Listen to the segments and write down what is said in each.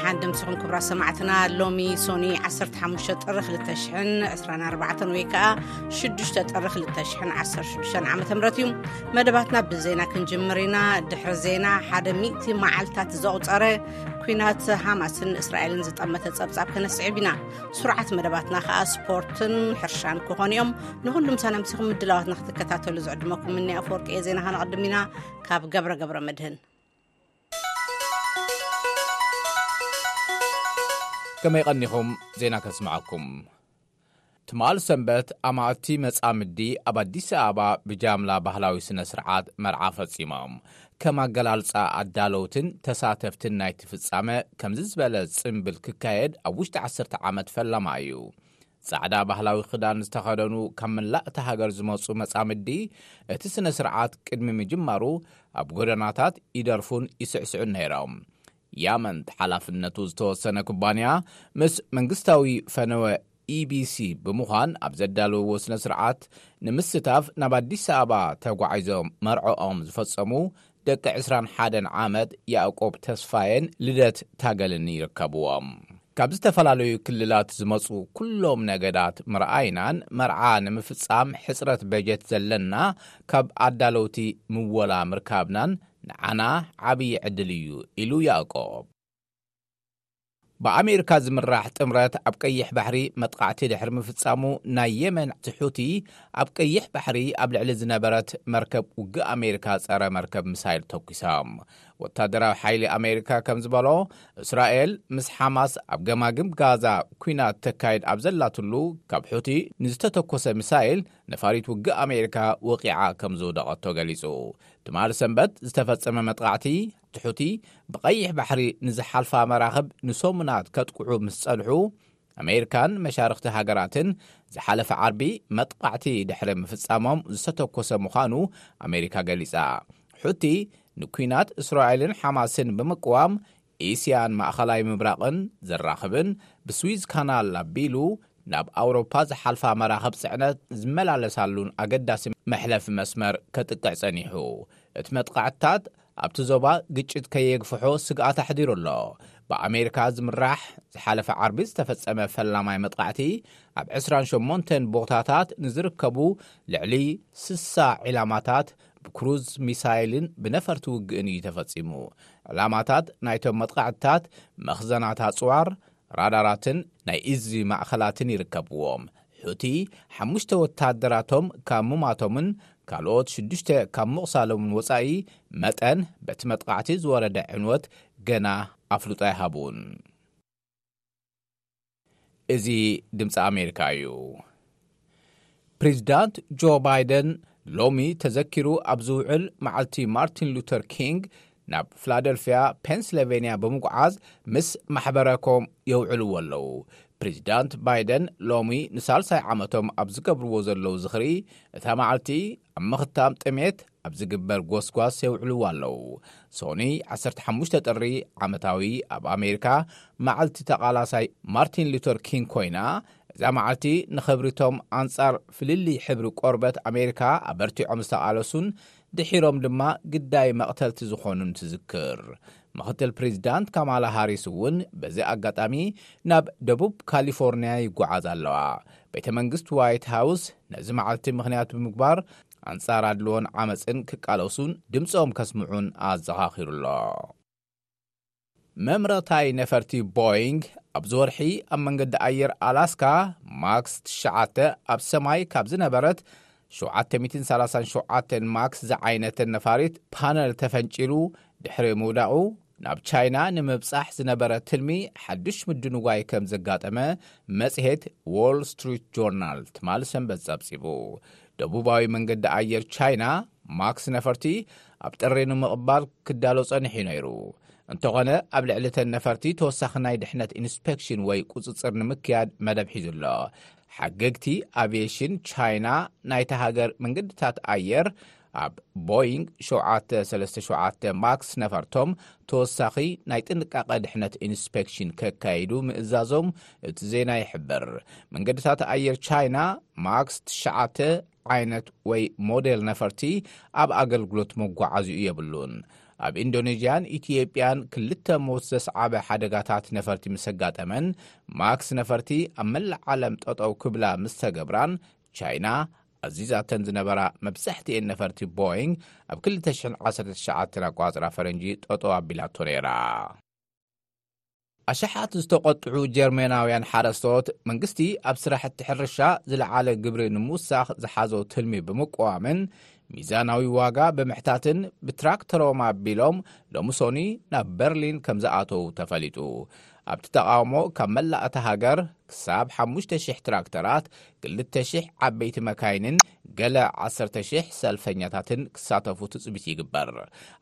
ሓን ድምስኹም ክብራ ሰማዕትና ሎሚ ሶኒ 15 ጥሪ 224 ወይ ከዓ 6ዱ ጥሪ 216 ዓ ም እዩ መደባትና ብዜና ክንጅምር ኢና ድሕሪ ዜና ሓደ 10ቲ መዓልትታት ዘቑፀረ ኩናት ሃማስን እስራኤልን ዝጠመተ ፀብፃብ ከነስዕብ ኢና ስሩዓት መደባትና ከኣ ስፖርትን ሕርሻን ክኾኑ እዮም ንኹሉ ምሳና ምሲኹም ምድላዋትና ክትከታተሉ ዝዕድመኩም እኒ ኣፍወርቂ እየ ዜና ከነቕድም ኢና ካብ ገብረ ገብረ መድህን ከመይ ቐኒኹም ዜና ከስምዓኩም ትማል ሰንበት ኣማእቲ መጻምዲ ኣብ ኣዲስ ኣበባ ብጃምላ ባህላዊ ስነ ስርዓት መርዓ ፈጺሞም ከም ኣገላልጻ ኣዳለውትን ተሳተፍትን ናይቲ ፍጻመ፣ ከምዚ ዝበለ ጽምብል ክካየድ ኣብ ውሽጢ ዓሰርተ ዓመት ፈለማ እዩ። ጻዕዳ ባህላዊ ክዳን ዝተኸደኑ ካብ መላእ እታ ሃገር ዝመጹ መጻምዲ፣ እቲ ስነ-ስርዓት ቅድሚ ምጅማሩ ኣብ ጎደናታት ይደርፉን ይስዕስዑን ነይሮም። ያመንት ሓላፍነቱ ዝተወሰነ ኩባንያ ምስ መንግስታዊ ፈነወ ኢቢሲ ብምዃን ኣብ ዘዳለውዎ ስነ ስርዓት ንምስታፍ ናብ ኣዲስ ኣበባ ተጓዒዞም መርዕኦም ዝፈጸሙ ደቂ ዕስራን ሓደን ዓመት ያእቆብ ተስፋየን ልደት ታገልኒ ይርከብዎም። ካብ ዝተፈላለዩ ክልላት ዝመፁ ኩሎም ነገዳት ምርኣይናን መርዓ ንምፍፃም ሕፅረት በጀት ዘለና ካብ ኣዳለውቲ ምወላ ምርካብናን ንዓና ዓብዪ ዕድል እዩ ኢሉ ያእቆብ። ብኣሜሪካ ዝምራሕ ጥምረት ኣብ ቀይሕ ባሕሪ መጥቓዕቲ ድሕሪ ምፍፃሙ ናይ የመን ሓይልታት ሑቲ ኣብ ቀይሕ ባሕሪ ኣብ ልዕሊ ዝነበረት መርከብ ውግእ ኣሜሪካ ፀረ መርከብ ሚሳይል ተኲሶም። ወታደራዊ ሓይሊ ኣሜሪካ ከም ዝበሎ እስራኤል ምስ ሓማስ ኣብ ገማግም ጋዛ ኲናት ተካይድ ኣብ ዘላትሉ ካብ ሑቲ ንዝተተኮሰ ሚሳይል ነፋሪት ውግእ ኣሜሪካ ወቒዓ ከም ዝውደቐቶ ገሊጹ። ትማሊ ሰንበት ዝተፈጸመ መጥቓዕቲ፣ እቲ ሑቲ ብቀይሕ ባሕሪ ንዝሓልፋ መራኽብ ንሰሙናት ከጥቅዑ ምስ ጸንሑ፣ ኣሜሪካን መሻርኽቲ ሃገራትን ዝሓለፈ ዓርቢ መጥቓዕቲ ድሕሪ ምፍጻሞም ዝተተኮሰ ምዃኑ ኣሜሪካ ገሊጻ። ሑቲ ንኲናት እስራኤልን ሓማስን ብምቅዋም እስያን ማእኸላይ ምብራቕን ዘራኽብን ብስዊዝ ካናል ኣቢሉ ናብ ኣውሮፓ ዝሓልፋ መራኽብ ፅዕነት ዝመላለሳሉን ኣገዳሲ መሕለፊ መስመር ከጥቅዕ ፀኒሑ። እቲ መጥቓዕትታት ኣብቲ ዞባ ግጭት ከየግፍሖ ስግኣት ኣሕዲሩ ኣሎ። ብኣሜሪካ ዝምራሕ ዝሓለፈ ዓርቢ ዝተፈፀመ ፈላማይ መጥቓዕቲ ኣብ ዕስራን ሸሞንተን ቦታታት ንዝርከቡ ልዕሊ ስሳ ዒላማታት ብክሩዝ ሚሳይልን ብነፈርቲ ውግእን እዩ ተፈጺሙ። ዕላማታት ናይቶም መጥቓዕትታት መኽዘናት ኣጽዋር፣ ራዳራትን ናይ እዝ ማእኸላትን ይርከብዎም። ሑቲ ሓሙሽተ ወተሃደራቶም ካብ ምሟቶምን ካልኦት ሽዱሽተ ካብ ምቑሳሎምን ወጻኢ መጠን በቲ መጥቓዕቲ ዝወረደ ዕንወት ገና ኣፍልጦ ኣይሃቡን። እዚ ድምፂ ኣሜሪካ እዩ። ፕሬዚዳንት ጆ ባይደን ሎሚ ተዘኪሩ ኣብ ዝውዕል መዓልቲ ማርቲን ሉተር ኪንግ ናብ ፊላደልፊያ ፔንስለቬንያ ብምጉዓዝ ምስ ማሕበረኮም የውዕልዎ ኣለዉ። ፕሬዚዳንት ባይደን ሎሚ ንሳልሳይ ዓመቶም ኣብ ዝገብርዎ ዘለዉ ዝኽሪ እታ መዓልቲ ኣብ ምኽታም ጥሜት ኣብ ዝግበር ጎስጓስ የውዕልዎ ኣለዉ። ሶኒ ዓሰርተ ሓሙሽተ ጥሪ ዓመታዊ ኣብ ኣሜሪካ መዓልቲ ተቓላሳይ ማርቲን ሉተር ኪንግ ኮይና፣ እዛ መዓልቲ ንኽብሪ'ቶም ኣንጻር ፍልልይ ሕብሪ ቆርበት ኣሜሪካ ኣበርቲዖም ዝተቓለሱን ድሒሮም ድማ ግዳይ መቕተልቲ ዝኾኑን ትዝክር። ምኽትል ፕሪዚዳንት ካማላ ሃሪስ እውን በዚ ኣጋጣሚ ናብ ደቡብ ካሊፎርኒያ ይጓዓዛ ኣለዋ። ቤተ መንግስት ዋይት ሃውስ ነዚ መዓልቲ ምኽንያት ብምግባር ኣንጻር ኣድልዎን ዓመጽን ክቃለሱን ድምጾም ከስምዑን ኣዘኻኺሩ ኣሎ። መምረታይ ነፈርቲ ቦይንግ ኣብዚ ወርሒ ኣብ መንገዲ ኣየር ኣላስካ ማክስ ትሽዓተ ኣብ ሰማይ ካብ ዝነበረት 737 ማክስ ዝዓይነተን ነፋሪት ፓነል ተፈንጪሉ ድሕሪ ምውዳቑ ናብ ቻይና ንምብጻሕ ዝነበረ ትልሚ ሓድሽ ምድንጓይ ከም ዘጋጠመ መጽሔት ዎል ስትሪት ጆርናል ትማል ሰንበት ጸብጺቡ። ደቡባዊ መንገዲ ኣየር ቻይና ማክስ ነፈርቲ ኣብ ጥሪ ንምቕባል ክዳሎ ጸኒሑ ነይሩ። እንተኾነ ኣብ ልዕሊ እተን ነፈርቲ ተወሳኺ ናይ ድሕነት ኢንስፔክሽን ወይ ቁጽጽር ንምክያድ መደብ ሒዙ ኣሎ። ሓገግቲ ኣቪየሽን ቻይና ናይታ ሃገር መንገድታት ኣየር ኣብ ቦይንግ 737 ማክስ ነፈርቶም ተወሳኺ ናይ ጥንቃቐ ድሕነት ኢንስፔክሽን ከካይዱ ምእዛዞም እቲ ዜና ይሕብር መንገድታት ኣየር ቻይና ማክስ 9 ዓይነት ወይ ሞዴል ነፈርቲ ኣብ ኣገልግሎት መጓዓዚኡ የብሉን ኣብ ኢንዶኔዥያን ኢትዮጵያን ክልተ ሞት ዘስዓበ ሓደጋታት ነፈርቲ ምስ ኣጋጠመን ማክስ ነፈርቲ ኣብ መላእ ዓለም ጠጠው ክብላ ምስ ተገብራን ቻይና ኣዚዛተን ዝነበራ መብዛሕትኤን ነፈርቲ ቦይንግ ኣብ 20019 ኣቋፅራ ፈረንጂ ጠጦ ኣቢላቶ ነይራ። ኣሽሓት ዝተቖጥዑ ጀርመናውያን ሓረስቶት መንግስቲ ኣብ ስራሕቲ ሕርሻ ዝለዓለ ግብሪ ንምውሳኽ ዝሓዞ ትልሚ ብምቅዋምን ሚዛናዊ ዋጋ ብምሕታትን ብትራክተሮም ኣቢሎም ሎሚ ሶኒ ናብ በርሊን ከም ዝኣተዉ ተፈሊጡ። ኣብቲ ተቓውሞ ካብ መላእ እታ ሃገር ክሳብ 5,000 ትራክተራት ክልተ ሽሕ ዓበይቲ መካይንን ገለ ዓሰርተ ሽሕ ሰልፈኛታትን ክሳተፉ ትጽቢት ይግበር።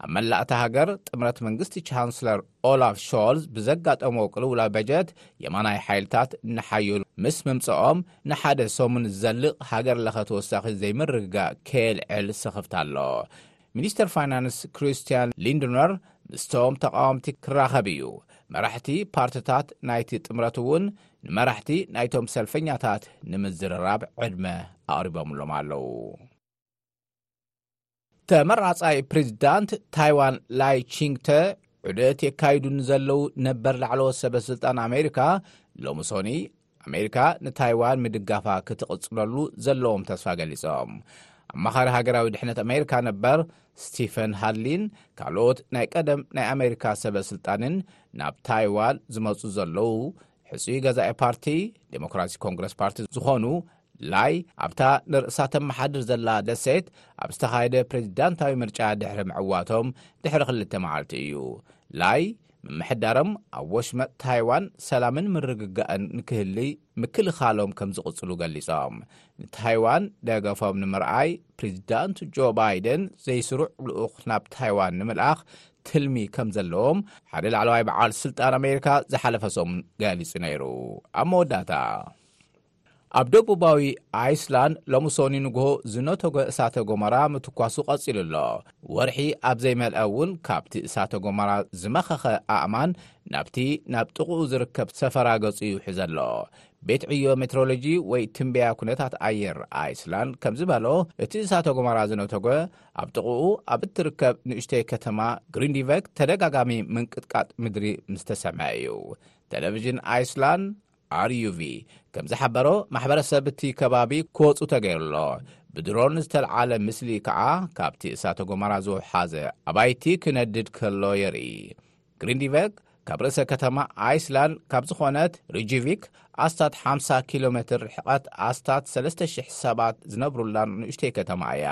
ኣብ መላእ እታ ሃገር ጥምረት መንግስቲ ቻንስለር ኦላፍ ሾልዝ ብዘጋጠሞ ቅልውላው በጀት የማናይ ሓይልታት እናሓየሉ ምስ ምምጽኦም ንሓደ ሰሙን ዝዘልቕ ሃገር ለኸ ተወሳኺ ዘይምርግጋእ ከየልዕል ስኽፍታ ኣሎ። ሚኒስተር ፋይናንስ ክሪስትያን ሊንድነር ምስቶም ተቓወምቲ ክራኸብ እዩ። መራሕቲ ፓርትታት ናይቲ ጥምረት እውን ንመራሕቲ ናይቶም ሰልፈኛታት ንምዝርራብ ዕድመ ኣቕሪቦምሎም ኣለዉ። ተመራጻይ ፕሬዚዳንት ታይዋን ላይ ቺንግተ ዑደት የካይዱ ንዘለዉ ነበር ላዕለዎት ሰበስልጣን ኣሜሪካ ሎሚ ሶኒ ኣሜሪካ ንታይዋን ምድጋፋ ክትቕጽለሉ ዘለዎም ተስፋ ገሊጾም። ኣማኻሪ ሃገራዊ ድሕነት ኣሜሪካ ነበር ስቲፈን ሃድሊን ካልኦት ናይ ቀደም ናይ ኣሜሪካ ሰበ ስልጣንን ናብ ታይዋን ዝመፁ ዘለዉ ሕፁይ ገዛኢ ፓርቲ ዴሞክራሲ ኮንግረስ ፓርቲ ዝኾኑ ላይ ኣብታ ንርእሳ ተመሓድር ዘላ ደሴት ኣብ ዝተኻየደ ፕሬዚዳንታዊ ምርጫ ድሕሪ ምዕዋቶም ድሕሪ ክልተ መዓልቲ እዩ። ላይ ምምሕዳሮም ኣብ ወሽመጥ ታይዋን ሰላምን ምርግጋእን ንክህልይ ምክልኻሎም ከም ዝቕፅሉ ገሊፆም። ንታይዋን ደገፎም ንምርኣይ ፕሬዚዳንት ጆ ባይደን ዘይስሩዕ ልኡኽ ናብ ታይዋን ንምልኣኽ ትልሚ ከም ዘለዎም ሓደ ላዕለዋይ በዓል ስልጣን ኣሜሪካ ዝሓለፈ ሰሙን ገሊጹ ነይሩ ኣብ መወዳእታ ኣብ ደቡባዊ ኣይስላንድ ሎሚ ሶኒ ንግሆ ዝነተጎ እሳተ ጎመራ ምትኳሱ ቀጺሉ ኣሎ ወርሒ ኣብ ዘይመልአ እውን ካብቲ እሳተ ጎመራ ዝመኸኸ ኣእማን ናብቲ ናብ ጥቕኡ ዝርከብ ሰፈራ ገጹ ይውሕዘ ኣሎ ቤት ዕዮ ሜትሮሎጂ ወይ ትንበያ ኩነታት ኣየር ኣይስላንድ ከም ዝበሎ እቲ እሳተ ጎመራ ዝነተጎ ኣብ ጥቕኡ ኣብ እትርከብ ንእሽተይ ከተማ ግሪንዲቨክ ተደጋጋሚ ምንቅጥቃጥ ምድሪ ምስ ተሰምዐ እዩ ቴሌቭዥን ኣይስላንድ RUV ከም ዝሓበሮ፣ ማሕበረሰብ እቲ ከባቢ ክወጹ ተገይሩ ኣሎ። ብድሮን ዝተልዓለ ምስሊ ከኣ ካብቲ እሳተ ጎመራ ዝውሓዘ ኣባይቲ ክነድድ ከሎ የርኢ። ግሪንዲቨግ ካብ ርእሰ ከተማ ኣይስላንድ ካብ ዝኾነት ሪጂቪክ ኣስታት ሓምሳ ኪሎ ሜትር ርሕቐት ኣስታት ሰለስተ ሽሕ ሰባት ዝነብሩላ ንኡሽተይ ከተማ እያ።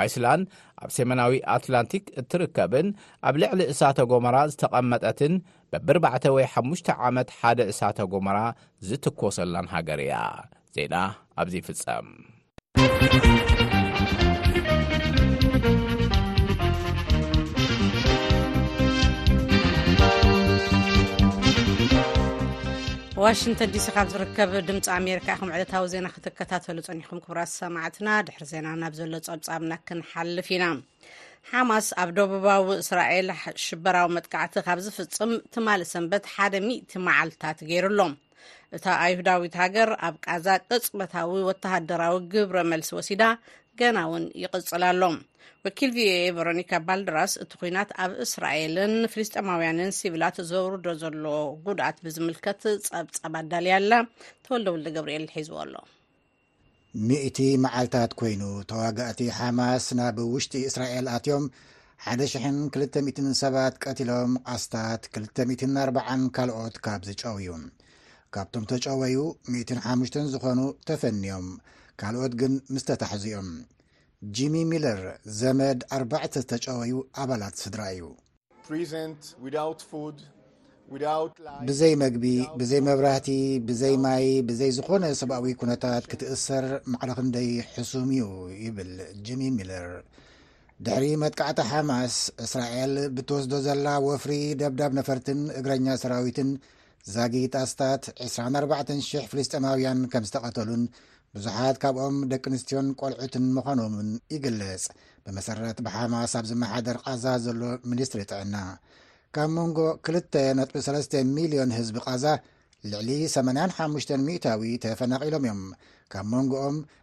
ኣይስላንድ ኣብ ሰሜናዊ ኣትላንቲክ እትርከብን ኣብ ልዕሊ እሳተ ጎመራ ዝተቐመጠትን በብርባዕተ ወይ ሓሙሽተ ዓመት ሓደ እሳተ ጎመራ ዝትኮሰላን ሃገር እያ ዜና ኣብዚ ይፍጸም ዋሽንተን ዲሲ ካብ ዝርከብ ድምፂ ኣሜሪካ ኢኹም ዕለታዊ ዜና ክትከታተሉ ፀኒኹም ክብራት ሰማዕትና ድሕሪ ዜና ናብ ዘሎ ፀብፃብና ክንሓልፍ ኢና ሓማስ ኣብ ደቡባዊ እስራኤል ሽበራዊ መጥቃዕቲ ካብ ዝፍጽም ትማሊ ሰንበት ሓደ ሚእቲ መዓልትታት ገይሩ ኣሎ እታ ኣይሁዳዊት ሃገር ኣብ ቃዛ ቅጽበታዊ ወተሃደራዊ ግብረ መልሲ ወሲዳ ገና እውን ይቕጽል ኣሎ ወኪል ቪኦኤ ቨሮኒካ ባልድራስ እቲ ኩናት ኣብ እስራኤልን ፍልስጤማውያንን ሲቪላት ዘውርዶ ዘሎ ጉድኣት ብዝምልከት ጸብጻብ ኣዳልያ ኣላ ተወልደ ወልደ ገብርኤል ሒዝዎ ኣሎ ሚእቲ መዓልታት ኰይኑ፣ ተዋጋእቲ ሓማስ ናብ ውሽጢ እስራኤል ኣትዮም ሓደ ሽሕን ክልተ ሚእትን ሰባት ቀቲሎም፣ ኣስታት ክልተ ሚእትን ኣርባዓን ካልኦት ካብ ዝጨውዩ። ካብቶም ተጨወዩ ሚእትን ሓሙሽተን ዝዀኑ ተፈንዮም፣ ካልኦት ግን ምስ ተታሕዙ እዮም። ጂሚ ሚለር ዘመድ ኣርባዕተ ዝተጨወዩ ኣባላት ስድራ እዩ። ብዘይ መግቢ ብዘይ መብራህቲ ብዘይ ማይ ብዘይ ዝኾነ ሰብኣዊ ኩነታት ክትእሰር ማዕረ ክንደይ ሕሱም እዩ ይብል ጂሚ ሚለር ድሕሪ መጥቃዕቲ ሓማስ እስራኤል ብትወስዶ ዘላ ወፍሪ ደብዳብ ነፈርትን እግረኛ ሰራዊትን ዛጊት ኣስታት ዕስራን ኣርባዕተን ሽሕ ፍልስጤማውያን ከም ዝተቐተሉን ብዙሓት ካብኦም ደቂ ኣንስትዮን ቆልዑትን ምዃኖምን ይግለጽ ብመሰረት ብሓማስ ኣብ ዝመሓደር ቓዛ ዘሎ ሚኒስትሪ ጥዕና ካብ መንጎ 2.3 ሚልዮን ህዝቢ ቓዛ ልዕሊ 85 ሚእታዊ ተፈናቒሎም እዮም ካብ መንጎኦም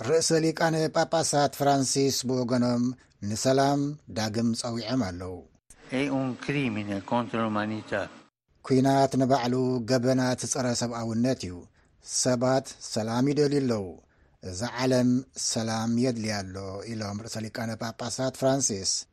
ርእሰ ሊቃነ ጳጳሳት ፍራንሲስ ብወገኖም ንሰላም ዳግም ጸዊዖም ኣለዉ። ኲናት ንባዕሉ ገበናት ጸረ ሰብኣውነት እዩ። ሰባት ሰላም ይደልዩ ኣለዉ፣ እዛ ዓለም ሰላም የድልያ ኣሎ ኢሎም ርእሰ ሊቃነ ጳጳሳት ፍራንሲስ።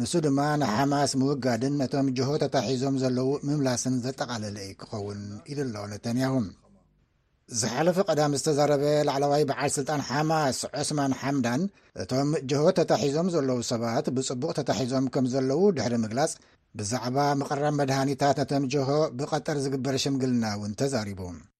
ንሱ ድማ ንሓማስ ምውጋድን ነቶም ጅሆ ተታሒዞም ዘለዉ ምምላስን ዘጠቓለለ እዩ ክኸውን ኢሉ ኣሎ ነተንያሁ። ዝሓለፈ ቀዳም ዝተዛረበ ላዕለዋይ በዓል ስልጣን ሓማስ ዑስማን ሓምዳን እቶም ጅሆ ተታሒዞም ዘለዉ ሰባት ብጽቡቕ ተታሒዞም ከም ዘለዉ ድሕሪ ምግላጽ ብዛዕባ ምቕራብ መድሃኒታት ነቶም ጅሆ ብቐጠር ዝግበር ሽምግልና እውን ተዛሪቡ።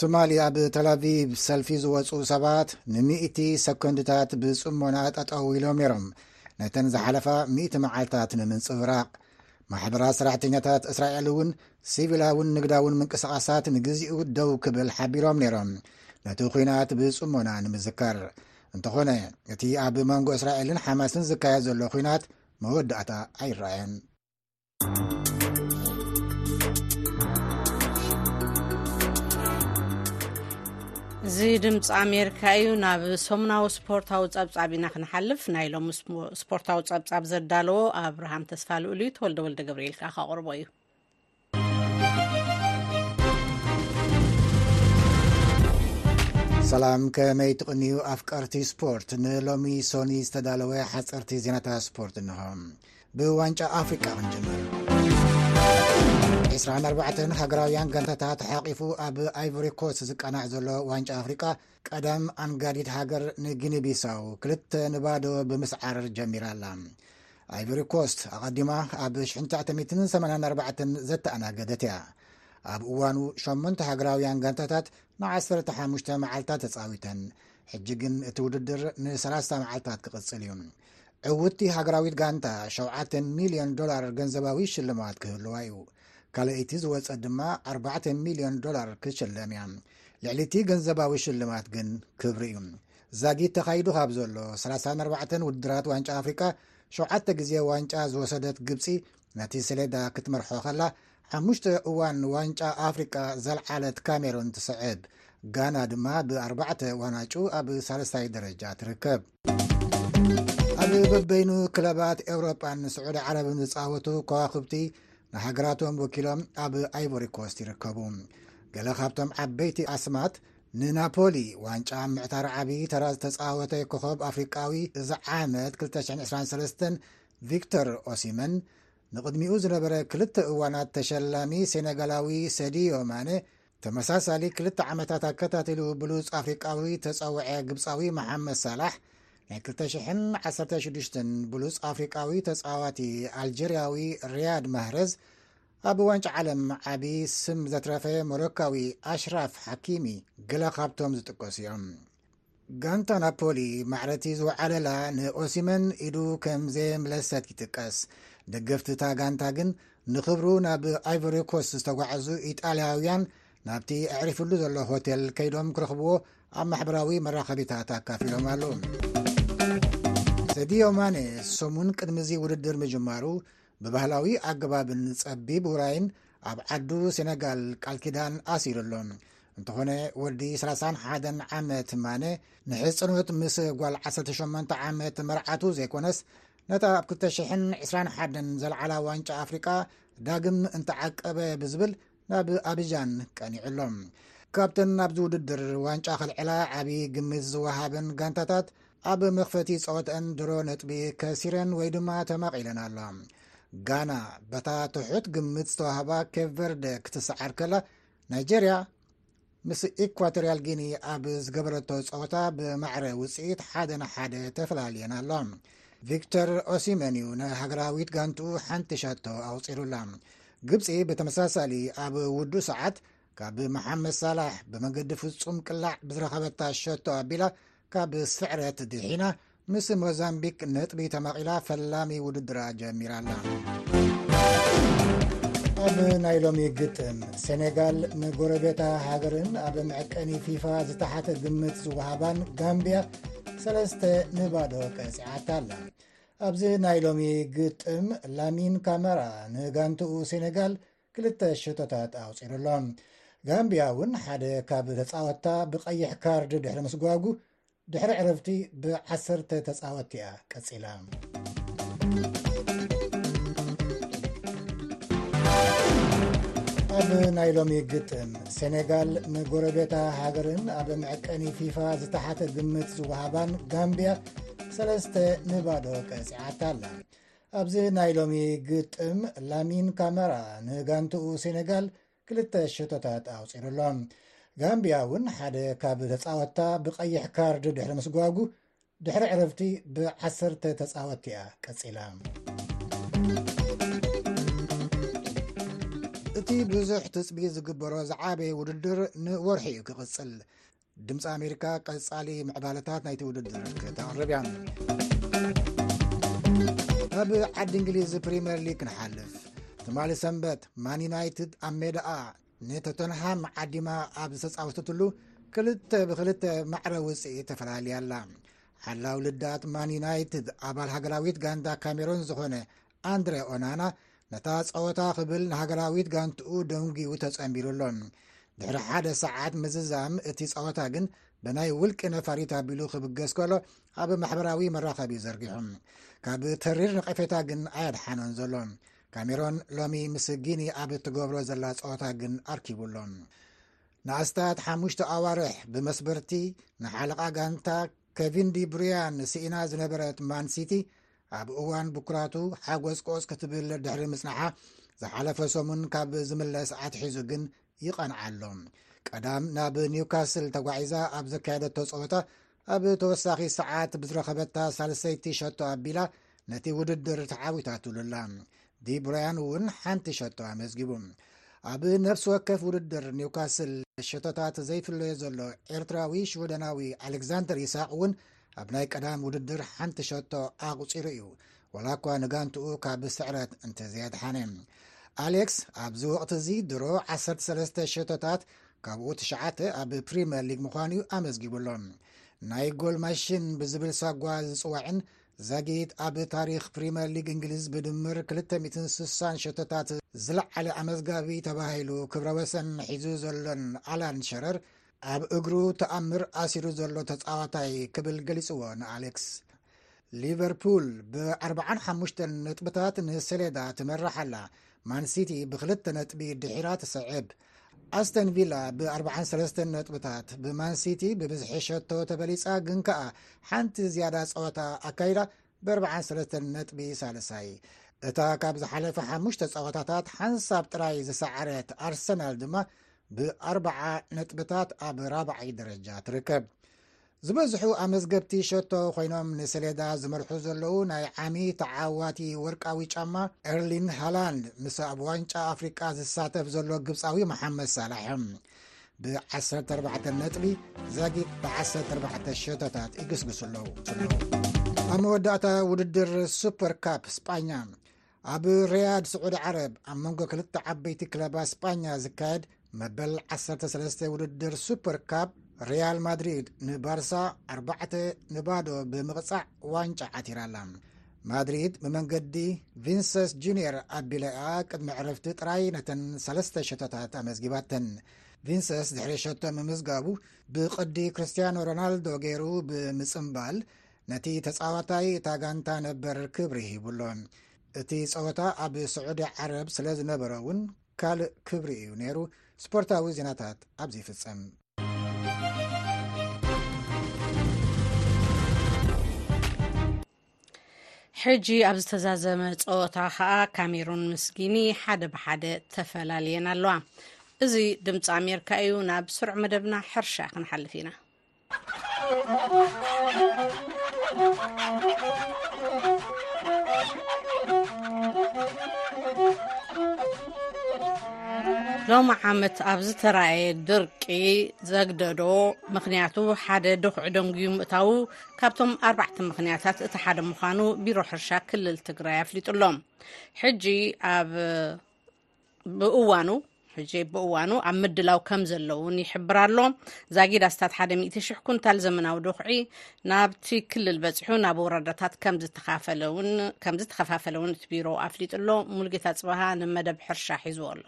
ትማሊ ኣብ ተላቪቭ ሰልፊ ዝወጹ ሰባት ንሚእቲ ሰኮንድታት ብጽሞና ጠጠው ኢሎም ነይሮም ነተን ዝሓለፋ ሚእቲ መዓልታት ንምንጽብራቕ ማሕበራት ሰራሕተኛታት እስራኤል እውን ሲቪላውን ንግዳውን ምንቅስቓሳት ንግዜኡ ደው ክብል ሓቢሮም ነይሮም ነቲ ኩናት ብጽሞና ንምዝከር እንተኾነ እቲ ኣብ መንጎ እስራኤልን ሓማስን ዝካየድ ዘሎ ኩናት መወዳእታ ኣይረኣየን እዚ ድምፂ ኣሜሪካ እዩ ናብ ሰሙናዊ ስፖርታዊ ፀብፃብ ኢና ክንሓልፍ ናይ ሎሚ ስፖርታዊ ፀብፃብ ዘዳለዎ ኣብርሃም ተስፋ ልኡል እዩ ተወልደ ወልደ ገብርኤል ከዓ ካቕርቦ እዩ ሰላም ከመይ ትቕንዩ ኣፍቀርቲ ስፖርት ንሎሚ ሶኒ ዝተዳለወ ሓፀርቲ ዜናታት ስፖርት እንሆ ብዋንጫ ኣፍሪቃ ክንጀምር ዕስራን ኣርባዕተን ሃገራውያን ጋንታታት ተሓቂፉ ኣብ ኣይቮሪኮስ ዝቀናዕ ዘሎ ዋንጫ ኣፍሪቃ ቀደም ኣንጋዲት ሃገር ንጊኒ ቢሳው ክልተ ንባዶ ብምስዓር ጀሚራ ኣላ ኣይቨሪ ኮስት ኣቐዲማ ኣብ 1984 ዘተኣናገደት እያ ኣብ እዋኑ ሸመንተ ሃገራውያን ጋንታታት ን15 መዓልትታት ተጻዊተን ሕጂ ግን እቲ ውድድር ን30 መዓልትታት ክቕጽል እዩ ዕውትቲ ሃገራዊት ጋንታ ሸውዓተ ሚልዮን ዶላር ገንዘባዊ ሽልማት ክህልዋ እዩ። ካልኣይቲ ዝወጸት ድማ ኣርባዕተ ሚልዮን ዶላር ክትሽለም እያ። ልዕሊ እቲ ገንዘባዊ ሽልማት ግን ክብሪ እዩ። ዛጊት ተኻይዱ ካብ ዘሎ 34 ውድድራት ዋንጫ ኣፍሪቃ ሸውዓተ ግዜ ዋንጫ ዝወሰደት ግብጺ ነቲ ሰሌዳ ክትመርሖ ከላ ሓሙሽተ እዋን ንዋንጫ ኣፍሪቃ ዘልዓለት ካሜሩን ትስዕብ። ጋና ድማ ብኣርባዕተ ዋናጩ ኣብ ሳልስታይ ደረጃ ትርከብ። ኣብ በበይኑ ክለባት ኤውሮጳን ስዑዲ ዓረብን ዝፃወቱ ከዋኽብቲ ንሃገራቶም ወኪሎም ኣብ ኣይቮሪ ኮስት ይርከቡ። ገለ ካብቶም ዓበይቲ ኣስማት ንናፖሊ ዋንጫ ምዕታር ዓብዪ ተራ ዝተፃወተ ኮኸብ ኣፍሪቃዊ እዚ ዓመት 223 ቪክቶር ኦሲመን ንቕድሚኡ ዝነበረ ክልተ እዋናት ተሸላሚ ሴነጋላዊ ሰዲዮ ማነ ተመሳሳሊ ክልተ ዓመታት ኣከታቲሉ ብሉፅ ኣፍሪቃዊ ተፀውዐ ግብፃዊ መሓመድ ሳላሕ ናይ 216 ብሉፅ ኣፍሪቃዊ ተፃዋቲ ኣልጀርያዊ ርያድ ማህረዝ ኣብ ዋንጫ ዓለም ዓብዪ ስም ዘትረፈ ሞሮካዊ ኣሽራፍ ሓኪሚ ገለ ካብቶም ዝጥቀሱ እዮም ጋንታ ናፖሊ ማዕረ'ቲ ዝወዓለላ ንኦሲመን ኢዱ ከም ዘየምለሰት ይጥቀስ። ደገፍቲ እታ ጋንታ ግን ንኽብሩ ናብ ኣይቮሪኮስ ዝተጓዕዙ ኢጣልያውያን ናብቲ ኣዕሪፍሉ ዘሎ ሆቴል ከይዶም ክረኽብዎ ኣብ ማሕበራዊ መራኸቢታት ኣካፊሎም ኣለዉ። ሰድዮ ማነ ሰሙን ቅድሚዚ ውድድር ምጅማሩ ብባህላዊ ኣገባብን ጸቢብ ውራይን ኣብ ዓዱ ሴነጋል ቃል ኪዳን ኣሲሩ ኣሎ እንተኾነ ወዲ ስራሳን ሓደን ዓመት ማነ ንሕጽኑት ምስ ጓል 18 ዓመት መርዓቱ ዘይኮነስ ነታ ኣብ 221 ዘልዓላ ዋንጫ ኣፍሪቃ ዳግም እንተዓቀበ ብዝብል ናብ ኣብጃን ቀኒዑ ኣሎ ካብተን ናብዚ ውድድር ዋንጫ ከልዕላ ዓብዪ ግምት ዝወሃበን ጋንታታት ኣብ መኽፈቲ ፀወተአን ድሮ ነጥቢ ከሲረን ወይ ድማ ተማቒለን ኣለ ጋና በታ ትሑት ግምት ዝተዋህባ ኬቨርደ ክትሰዓር ከላ ናይጀርያ ምስ ኢኳቶርያል ጊኒ ኣብ ዝገበረቶ ፀወታ ብማዕረ ውፅኢት ሓደ ንሓደ ተፈላለየን ኣሎ ቪክተር ኦሲመን እዩ ንሃገራዊት ጋንትኡ ሓንቲ ሻቶ ኣውፂሩላ ግብፂ ብተመሳሳሊ ኣብ ውዱ ሰዓት ካብ መሓመድ ሳላሕ ብመገዲ ፍፁም ቅላዕ ብዝረኸበታ ሸቶ ኣቢላ ካብ ስዕረት ድሒና ምስ ሞዛምቢክ ነጥቢ ተማቒላ ፈላሚ ውድድራ ጀሚራ ኣላ። ኣብ ናይ ሎሚ ግጥም ሴኔጋል ንጎረቤታ ሃገርን ኣብ መዕቀኒ ፊፋ ዝተሓተ ግምት ዝወሃባን ጋምብያ ሰለስተ ንባዶ ቀፂዓታ ኣላ ኣብዚ ናይ ሎሚ ግጥም ላሚን ካመራ ንጋንትኡ ሴኔጋል ክልተ ሸቶታት ኣውፂሩ ኣሎ። ጋምቢያ እውን ሓደ ካብ ተፃወትታ ብቀይሕ ካርድ ድሕሪ ምስጓጉ ድሕሪ ዕረፍቲ ብዓሰርተ ተፃወትቲ እያ ቀፂላ። ኣብ ናይ ሎሚ ግጥም ሴኔጋል ንጎረቤታ ሃገርን ኣብ መዕቀኒ ፊፋ ዝተሓተ ግምት ዝወሃባን ጋምብያ ሰለስተ ንባዶ ቀፂዓታ ኣላ ኣብዚ ናይ ሎሚ ግጥም ላሚን ካመራ ንጋንትኡ ሴነጋል ክልተ ሸቶታት ኣውፂሩ ኣሎ። ጋምቢያ እውን ሓደ ካብ ተፃወትታ ብቀይሕ ካርድ ድሕሪ ምስጓጉ ድሕሪ ዕረፍቲ ብዓሰርተ ተፃወትቲ እያ ቀፂላ። እቲ ብዙሕ ትፅቢት ዝግበሮ ዝዓበየ ውድድር ንወርሒ እዩ ክቕፅል። ድምፂ ኣሜሪካ ቀፃሊ ምዕባለታት ናይቲ ውድድር ክተቕርብ እያ ኣብ ዓዲ እንግሊዝ ፕሪምየር ሊግ ክንሓልፍ ትማሊ ሰንበት ማን ዩናይትድ ኣብ ሜዳኣ ንቶተንሃም ዓዲማ ኣብ ዝተፃወተትሉ ክልተ ብክልተ ማዕረ ውፅኢ ተፈላለያ ኣላ ሓላው ልዳት ማን ዩናይትድ ኣባል ሃገራዊት ጋንዳ ካሜሮን ዝኾነ ኣንድረ ኦናና ነታ ጸወታ ክብል ንሃገራዊት ጋንትኡ ደንጒዩ ተጸንቢሩ ኣሎ። ድሕሪ ሓደ ሰዓት ምዝዛም እቲ ጸወታ ግን ብናይ ውልቂ ነፋሪት ኣቢሉ ክብገስ ከሎ ኣብ ማሕበራዊ መራኸቢ ዘርጊሑ ካብ ተሪር ነቐፌታ ግን ኣየድሓኖን ዘሎ። ካሜሮን ሎሚ ምስ ጊኒ ኣብ እትገብሮ ዘላ ጸወታ ግን ኣርኪቡ ኣሎ ንኣስታት ሓሙሽተ ኣዋርሕ ብመስበርቲ ንሓለቓ ጋንታ ከቪን ዲ ብሩያን ስኢና ዝነበረት ማን ሲቲ ኣብ እዋን ብኩራቱ ሓጎስ ቆፅ ክትብል ድሕሪ ምጽናሓ ዝሓለፈ ሰሙን ካብ ዝምለስ ኣትሒዙ ግን ይቐንዓ ኣሎ ቀዳም ናብ ኒውካስል ተጓዒዛ ኣብ ዘካየደቶ ፀወታ ኣብ ተወሳኺ ሰዓት ብዝረኸበታ ሳልሰይቲ ሸቶ ኣቢላ ነቲ ውድድር ተዓዊታትሉ ኣላ ዲብሮያን እውን ሓንቲ ሸቶ ኣመዝጊቡ ኣብ ነፍሲ ወከፍ ውድድር ኒውካስል ሸቶታት ዘይፍለዮ ዘሎ ኤርትራዊ ሽወደናዊ ኣሌክዛንደር ይስቅ እውን ኣብ ናይ ቀዳም ውድድር ሓንቲ ሸቶ ኣቁፂሩ እዩ ወላ እኳ ንጋንትኡ ካብ ስዕረት እንተዘየድሓነ ኣሌክስ ኣብዚ ወቅት እዚ ድሮ 13 ሸቶታት ካብኡ ትሽዓተ ኣብ ፕሪምየር ሊግ ምዃኑ እዩ ኣመዝጊቡ ኣሎ ናይ ጎል ማሽን ብዝብል ሳጓ ዝፅዋዕን ዛጊት ኣብ ታሪኽ ፕሪመር ሊግ እንግሊዝ ብድምር 260 ሸቶታት ዝለዓለ ኣመዝጋቢ ተባሂሉ ክብረ ወሰን ሒዙ ዘሎን ኣላን ሸረር ኣብ እግሩ ተኣምር ኣሲሩ ዘሎ ተጻዋታይ ክብል ገሊጽዎ ንኣሌክስ ሊቨርፑል ብ45 ነጥብታት ንሰሌዳ ትመርሕ ኣላ ማንሲቲ ብክልተ ነጥቢ ድሒራ ትስዕብ ኣስተን ቪላ ብ43 ነጥብታት ብማንሲቲ ብብዝሒ ሸቶ ተበሊፃ ግን ከኣ ሓንቲ ዝያዳ ፀወታ ኣካይዳ ብ43 ነጥቢ ሳልሳይ እታ ካብ ዝሓለፈ ሓሙሽተ ጸወታታት ሓንሳብ ጥራይ ዝሰዓረት ኣርሰናል ድማ ብኣርዓ ነጥብታት ኣብ ራብዓይ ደረጃ ትርከብ ዝበዝሑ ኣመዝገብቲ ሸቶ ኮይኖም ንሰሌዳ ዝመርሑ ዘለዉ ናይ ዓሚ ተዓዋቲ ወርቃዊ ጫማ ኤርሊን ሃላንድ ምስ ኣብ ዋንጫ ኣፍሪቃ ዝሳተፍ ዘሎ ግብጻዊ መሓመድ ሳላሕ ብ14 ነጥቢ ዛጊት ብ14 ሸቶታት ይግስግሱ ኣለዉ። ኣብ መወዳእታ ውድድር ሱፐር ካፕ ስጳኛ ኣብ ርያድ ስዑዲ ዓረብ ኣብ መንጎ ክልተ ዓበይቲ ክለባት ስጳኛ ዝካየድ መበል 13 ውድድር ሱፐር ካብ ርያል ማድሪድ ንባርሳ 4 ንባዶ ብምቕጻዕ ዋንጫ ዓቲራ ኣላ ማድሪድ ብመንገዲ ቪንሰስ ጁኒየር ኣቢላኣ ቅድሚ ዕረፍቲ ጥራይ ነተን ሰለስተ ሸቶታት ኣመዝጊባተን ቪንሰስ ድሕሪ ሸቶ ምምዝጋቡ ብቕዲ ክርስትያኖ ሮናልዶ ገይሩ ብምጽምባል ነቲ ተጻዋታይ እታ ጋንታ ነበር ክብሪ ሂቡ ኣሎ። እቲ ጸወታ ኣብ ስዑዲ ዓረብ ስለ ዝነበረ እውን ካልእ ክብሪ እዩ ነይሩ። ስፖርታዊ ዜናታት ኣብዚ ይፍጸም። ሕጂ ኣብ ዝተዛዘመ ጸወታ ከኣ ካሜሩን ምስ ጊኒ ሓደ ብሓደ ተፈላልየን ኣለዋ እዚ ድምፂ ኣሜሪካ እዩ ናብ ስሩዕ መደብና ሕርሻ ክንሓልፍ ኢና ሎሚ ዓመት ኣብ ዝተረኣየ ድርቂ ዘግደዶ ምክንያቱ ሓደ ድኩዕ ደንጉዩ ምእታዉ ካብቶም ኣርባዕተ ምክንያታት እቲ ሓደ ምዃኑ ቢሮ ሕርሻ ክልል ትግራይ ኣፍሊጡሎም ሕጂ ኣብ ብእዋኑ ሕጂ ብእዋኑ ኣብ ምድላው ከም ዘለዉ እውን ይሕብር ኣሎ ዛጊድ ኣስታት ሓደ ሚእቲ ሽሕ ኩንታል ዘመናዊ ዶኽዒ ናብቲ ክልል በፂሑ ናብ ወረዳታት ከም ዝተኸፋፈለ እውን እቲ ቢሮ ኣፍሊጡ ኣሎ ሙልጌታ ፅባሃ ንመደብ ሕርሻ ሒዝዎ ኣሎ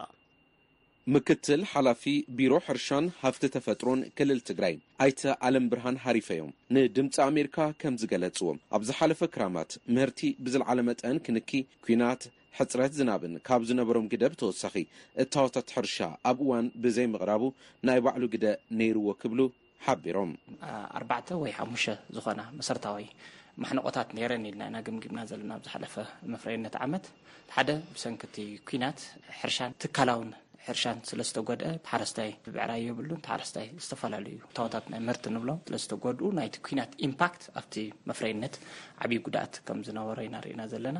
ምክትል ሓላፊ ቢሮ ሕርሻን ሃፍቲ ተፈጥሮን ክልል ትግራይ ኣይተ ኣለም ብርሃን ሃሪፈዮም ንድምፂ ኣሜሪካ ከም ዝገለፅዎ ኣብ ዝሓለፈ ክራማት ምህርቲ ብዝለዓለ መጠን ክንኪ ኩናት ሕፅረት ዝናብን ካብ ዝነበሮም ግደ ብተወሳኺ እታወታት ሕርሻ ኣብ እዋን ብዘይምቕራቡ ናይ ባዕሉ ግደ ነይርዎ ክብሉ ሓቢሮም። ኣርባዕተ ወይ ሓሙሽተ ዝኾና መሰረታዊ ማሕንቖታት ነይረን ኢልና ኢና ገምጊምና ዘለና ኣብ ዝሓለፈ መፍረይነት ዓመት። እቲ ሓደ ብሰንኪ እቲ ኲናት ሕርሻን ትካላውን ሕርሻን ስለ ዝተጎድኣ ሓረስታይ ብዕራይ የብሉን፣ እቲ ሓረስታይ ዝተፈላለዩ እታወታት ናይ ምህርቲ ንብሎም ስለ ዝተጎድኡ ናይቲ ኲናት ኢምፓክት ኣብቲ መፍረይነት ዓብዪ ጉድኣት ከም ዝነበሮ ኢና ርኢና ዘለና።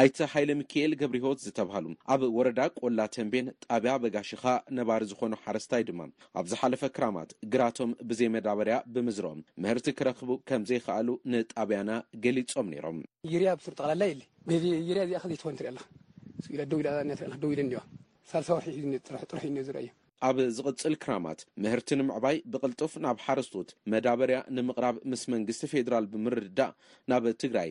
ኣይተ ሃይለሚኪኤል ገብሪሂወት ዝተብሃሉ ኣብ ወረዳ ቆላ ተምቤን ጣብያ በጋሽኻ ነባሪ ዝኾኑ ሓረስታይ ድማ ኣብ ዝሓለፈ ክራማት ግራቶም ብዘይ መዳበርያ ብምዝርኦም ምህርቲ ክረኽቡ ከምዘይኸኣሉ ንጣብያና ገሊፆም ነይሮም። ዩርያ ኣብ ሱር ጠቕላላ የለ ነዚ ዩርያ እዚኣ ከ ዘይትኾን ትሪኢ ኣለኻ ስቅ ኢላ ደው ኢላ እያ ትሪኣ ደው ኢለን እኒዋ ሳልሳ ወርሒ ሒዙ ጥራሕ ጥራሕ እዩ እኒኦ ዝርኣዮ ኣብ ዝቕፅል ክራማት ምህርቲ ንምዕባይ ብቕልጡፍ ናብ ሓረስቶት መዳበርያ ንምቕራብ ምስ መንግስቲ ፌዴራል ብምርድዳእ ናብ ትግራይ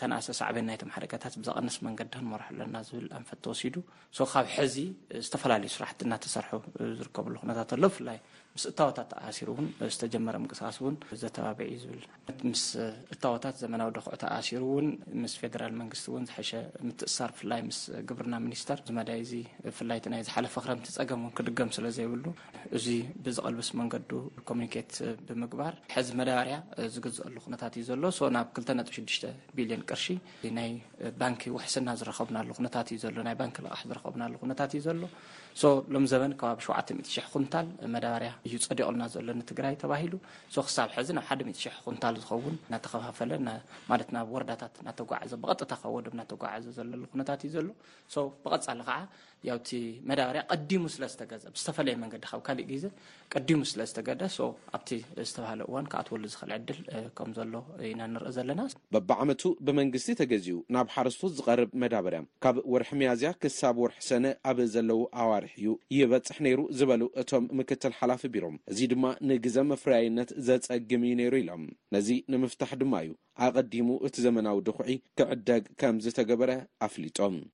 ተናኣሰ ሳዕቤን ናይቶም ሓደጋታት ብዘቐንስ መንገዲ ክንመርሖ ኣለና ዝብል ኣንፈት ተወሲዱ ሶ ካብ ሕዚ ዝተፈላለዩ ስራሕቲ እናተሰርሑ ዝርከብሉ ኩነታት ኣሎ ብፍላይ ምስ እታወታት ተኣሲሩ እውን ዝተጀመረ ምንቅስቃስ እውን ዘተባብዕ እዩ ዝብል ምስ እታወታት ዘመናዊ ደክዑ ተኣሲሩ እውን ምስ ፌደራል መንግስቲ እውን ዝሐሸ ምትእሳር ብፍላይ ምስ ግብርና ሚኒስተር ዝመዳይ እዚ ብፍላይ እቲ ናይ ዝሓለፈ ክረምቲ ፀገም እውን ክድገም ስለ ዘይብሉ እዚ ብዝቐልብስ መንገዱ ኮሚኒኬት ብምግባር ሕዚ መዳበርያ ዝግዝኣሉ ኩነታት እዩ ዘሎ ናብ ክልተ ነጥቢ ሽዱሽተ ቢልዮን ቅርሺ ናይ ባንኪ ውሕስና ዝረኸብናሉ ኩነታት እዩ ዘሎ ናይ ባንኪ ልቓሕ ዝረኸብናሉ ኩነታት እዩ ዘሎ ሶ ሎም ዘበን ከባቢ ሸውዓተ ሚእቲ ሽሕ ኩንታል መዳበርያ እዩ ፀዲቑልና ዘሎ ንትግራይ ተባሂሉ ሶ ክሳብ ሕዚ ናብ ሓደ ሚእቲ ሽሕ ኩንታል ዝኸውን እናተኸፋፈለ ማለት ናብ ወረዳታት እናተጓዓዘ ብቐጥታ ካብ ወደብ እናተጓዓዘ ዘለሉ ኩነታት እዩ ዘሎ ሶ ብቐፃሊ ከዓ ያው እቲ መዳበርያ ቀዲሙ ስለ ዝተገዘ ብዝተፈለየ መንገዲ ካብ ካሊእ ግዘ ቀዲሙ ስለ ዝተገደ ሶ ኣብቲ ዝተባሃለ እዋን ክኣትወሉ ዝኽእል ዕድል ከም ዘሎ ኢና ንርኢ ዘለና። በብዓመቱ ብመንግስቲ ተገዚኡ ናብ ሓረስቶት ዝቐርብ መዳበርያ ካብ ወርሒ ሚያዝያ ክሳብ ወርሒ ሰነ ኣብ ዘለዉ ኣዋርሕ እዩ ይበፅሕ ነይሩ ዝበሉ እቶም ምክትል ሓላፊ ቢሮ፣ እዚ ድማ ንግዘ መፍረያይነት ዘፀግም እዩ ነይሩ ኢሎም። ነዚ ንምፍታሕ ድማ እዩ ኣቐዲሙ እቲ ዘመናዊ ድኹዒ ክዕደግ ከምዝተገበረ ኣፍሊጦም።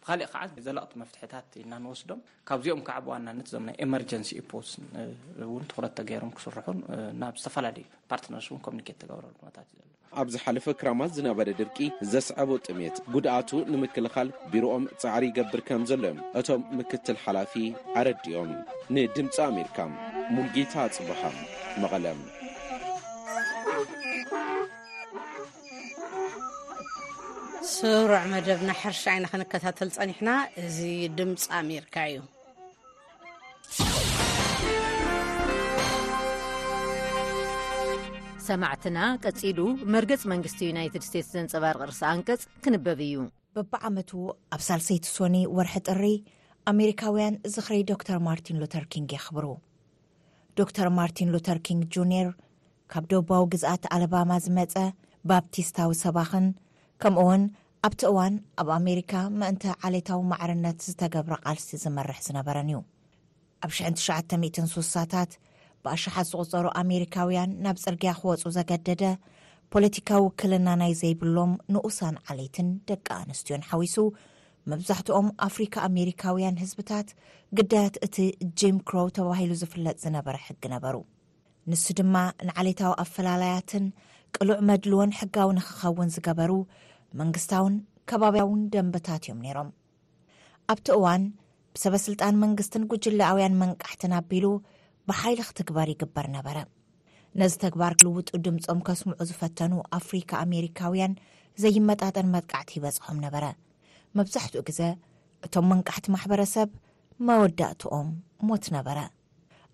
ብኻሊእ ከዓ ዘለቕቲ መፍትሕታት ኢልና ንወስዶም ካብዚኦም ከዓ ብዋናነት እዞም ናይ ኤመርጀንሲ ኢፖስ እውን ትኹረት ተገይሮም ክስርሑን ናብ ዝተፈላለዩ ፓርትነርስ እውን ኮሚኒኬት ተገብረሉ ኩነታት እዩ ዘሎ። ኣብ ዝሓለፈ ክራማት ዝነበረ ድርቂ ዘስዐቦ ጥሜት ጉድኣቱ ንምክልኻል ቢሮኦም ፃዕሪ ይገብር ከም ዘሎ እዮም እቶም ምክትል ሓላፊ ኣረዲኦም። ንድምፂ ኣሜሪካ ሙልጌታ ኣፅበሃ መቐለም። ስሩዕ መደብና ሕርሻ ኢና ክንከታተል ጸኒሕና እዚ ድምፂ ኣሜሪካ እዩ ሰማዕትና ቀጺሉ መርገጽ መንግስቲ ዩናይትድ ስቴትስ ዘንጸባርቂ ርስ ኣንቀጽ ክንበብ እዩ በብዓመቱ ኣብ ሳልሰይቲ ሶኒ ወርሒ ጥሪ ኣሜሪካውያን ዝኽሪ ዶክተር ማርቲን ሉተር ኪንግ የኽብሩ ዶክተር ማርቲን ሉተር ኪንግ ጁኒር ካብ ደቡባዊ ግዝኣት ኣለባማ ዝመጸ ባፕቲስታዊ ሰባኽን፣ ከምኡውን ኣብቲ እዋን ኣብ ኣሜሪካ ምእንቲ ዓሌታዊ ማዕርነት ዝተገብረ ቓልሲ ዝመርሕ ዝነበረን እዩ። ኣብ ሽሕን ትሽዓተ ሚእትን ሱሳታት፣ ብኣሽሓት ዝቝጸሩ ኣሜሪካውያን ናብ ጽርግያ ክወጹ ዘገደደ፣ ፖለቲካዊ ውክልና ናይ ዘይብሎም ንኡሳን ዓሌትን ደቂ ኣንስትዮን ሓዊሱ፣ መብዛሕትኦም ኣፍሪካ ኣሜሪካውያን ህዝብታት ግዳያት እቲ ጂም ክሮው ተባሂሉ ዝፍለጥ ዝነበረ ሕጊ ነበሩ። ንሱ ድማ ንዓሌታዊ ኣፈላላያትን ቅሉዕ መድልዎን ሕጋዊ ንክኸውን ዝገበሩ መንግስታውን ከባብያውን ደንበታት እዮም ነይሮም ኣብቲ እዋን ብሰበስልጣን መንግስትን ጉጅለኣውያን መንቃሕትን ኣቢሉ ብሓይሊ ክትግበር ይግበር ነበረ ነዚ ተግባር ክልውጡ ድምፆም ከስምዑ ዝፈተኑ ኣፍሪካ ኣሜሪካውያን ዘይመጣጠን መጥቃዕቲ ይበፅሖም ነበረ መብዛሕትኡ ግዘ እቶም መንቃሕቲ ማሕበረሰብ መወዳእትኦም ሞት ነበረ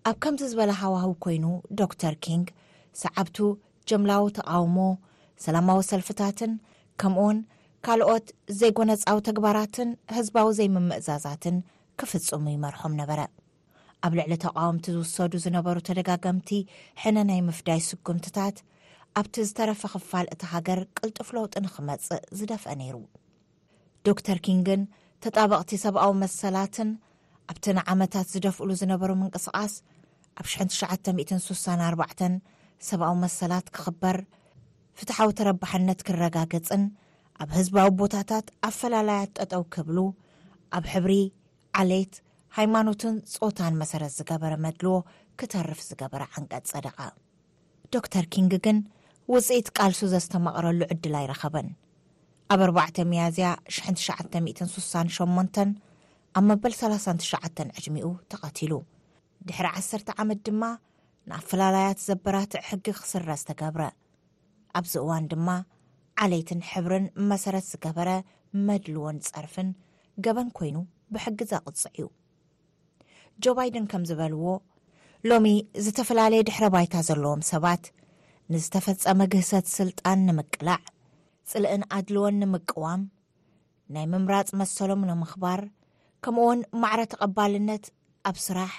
ኣብ ከምዚ ዝበለ ሃዋህው ኮይኑ ዶክተር ኪንግ ሰዓብቱ ጀምላዊ ተቓውሞ፣ ሰላማዊ ሰልፍታትን ከምኡውን ካልኦት ዘይጎነጻዊ ተግባራትን ህዝባዊ ዘይምምእዛዛትን ክፍጽሙ ይመርሖም ነበረ። ኣብ ልዕሊ ተቓወምቲ ዝውሰዱ ዝነበሩ ተደጋገምቲ ሕነ ናይ ምፍዳይ ስጉምትታት ኣብቲ ዝተረፈ ክፋል እቲ ሃገር ቅልጡፍ ለውጢ ንክመጽእ ዝደፍአ ነይሩ። ዶክተር ኪንግን ተጣበቕቲ ሰብኣዊ መሰላትን ኣብቲ ንዓመታት ዝደፍእሉ ዝነበሩ ምንቅስቓስ ኣብ ሽሕን ትሽዓተ ሚእትን ሱሳን ኣርባዕተን ሰብኣዊ መሰላት ክኽበር ፍትሓዊ ተረባሕነት ክረጋገጽን ኣብ ህዝባዊ ቦታታት ኣፈላላያት ጠጠው ክብሉ ኣብ ሕብሪ ዓሌት ሃይማኖትን ጾታን መሰረት ዝገበረ መድልዎ ክተርፍ ዝገበረ ዓንቀጽ ጸደቐ። ዶክተር ኪንግ ግን ውጽኢት ቃልሱ ዘስተማቕረሉ ዕድል ኣይረኸበን። ኣብ ኣርባዕተ ሚያዝያ ሽሕን ትሽዓተ ሚእትን ስሳን ሸሞንተን ኣብ መበል ሰላሳን ትሽዓተን ዕድሚኡ ተቐቲሉ። ድሕሪ ዓሰርተ ዓመት ድማ ንኣፈላላያት ዘበራትዕ ሕጊ ክስረዝ ተገብረ። ኣብዚ እዋን ድማ ዓሌትን ሕብርን መሰረት ዝገበረ መድልዎን ጸርፍን ገበን ኮይኑ ብሕጊ ዘቕጽዕ እዩ። ጆ ባይደን ከም ዝበልዎ ሎሚ ዝተፈላለየ ድሕረ ባይታ ዘለዎም ሰባት ንዝተፈጸመ ግህሰት ስልጣን ንምቅላዕ ጽልእን ኣድልዎን ንምቅዋም ናይ ምምራጽ መሰሎም ንምኽባር ከምኡ ውን ማዕረ ተቐባልነት ኣብ ስራሕ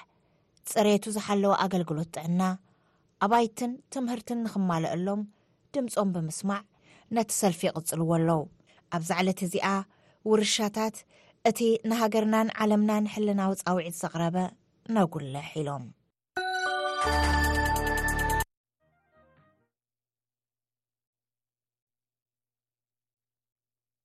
ጽሬቱ ዝሓለወ ኣገልግሎት ጥዕና ኣባይትን ትምህርትን ንኽማልአሎም ድምፆም ብምስማዕ ነቲ ሰልፊ ይቕፅልዎ ኣለው ኣብዛ ዕለት እዚኣ ውርሻታት እቲ ንሃገርናን ዓለምናን ሕልናዊ ፃውዒት ዘቕረበ ነጉልሕ ኢሎም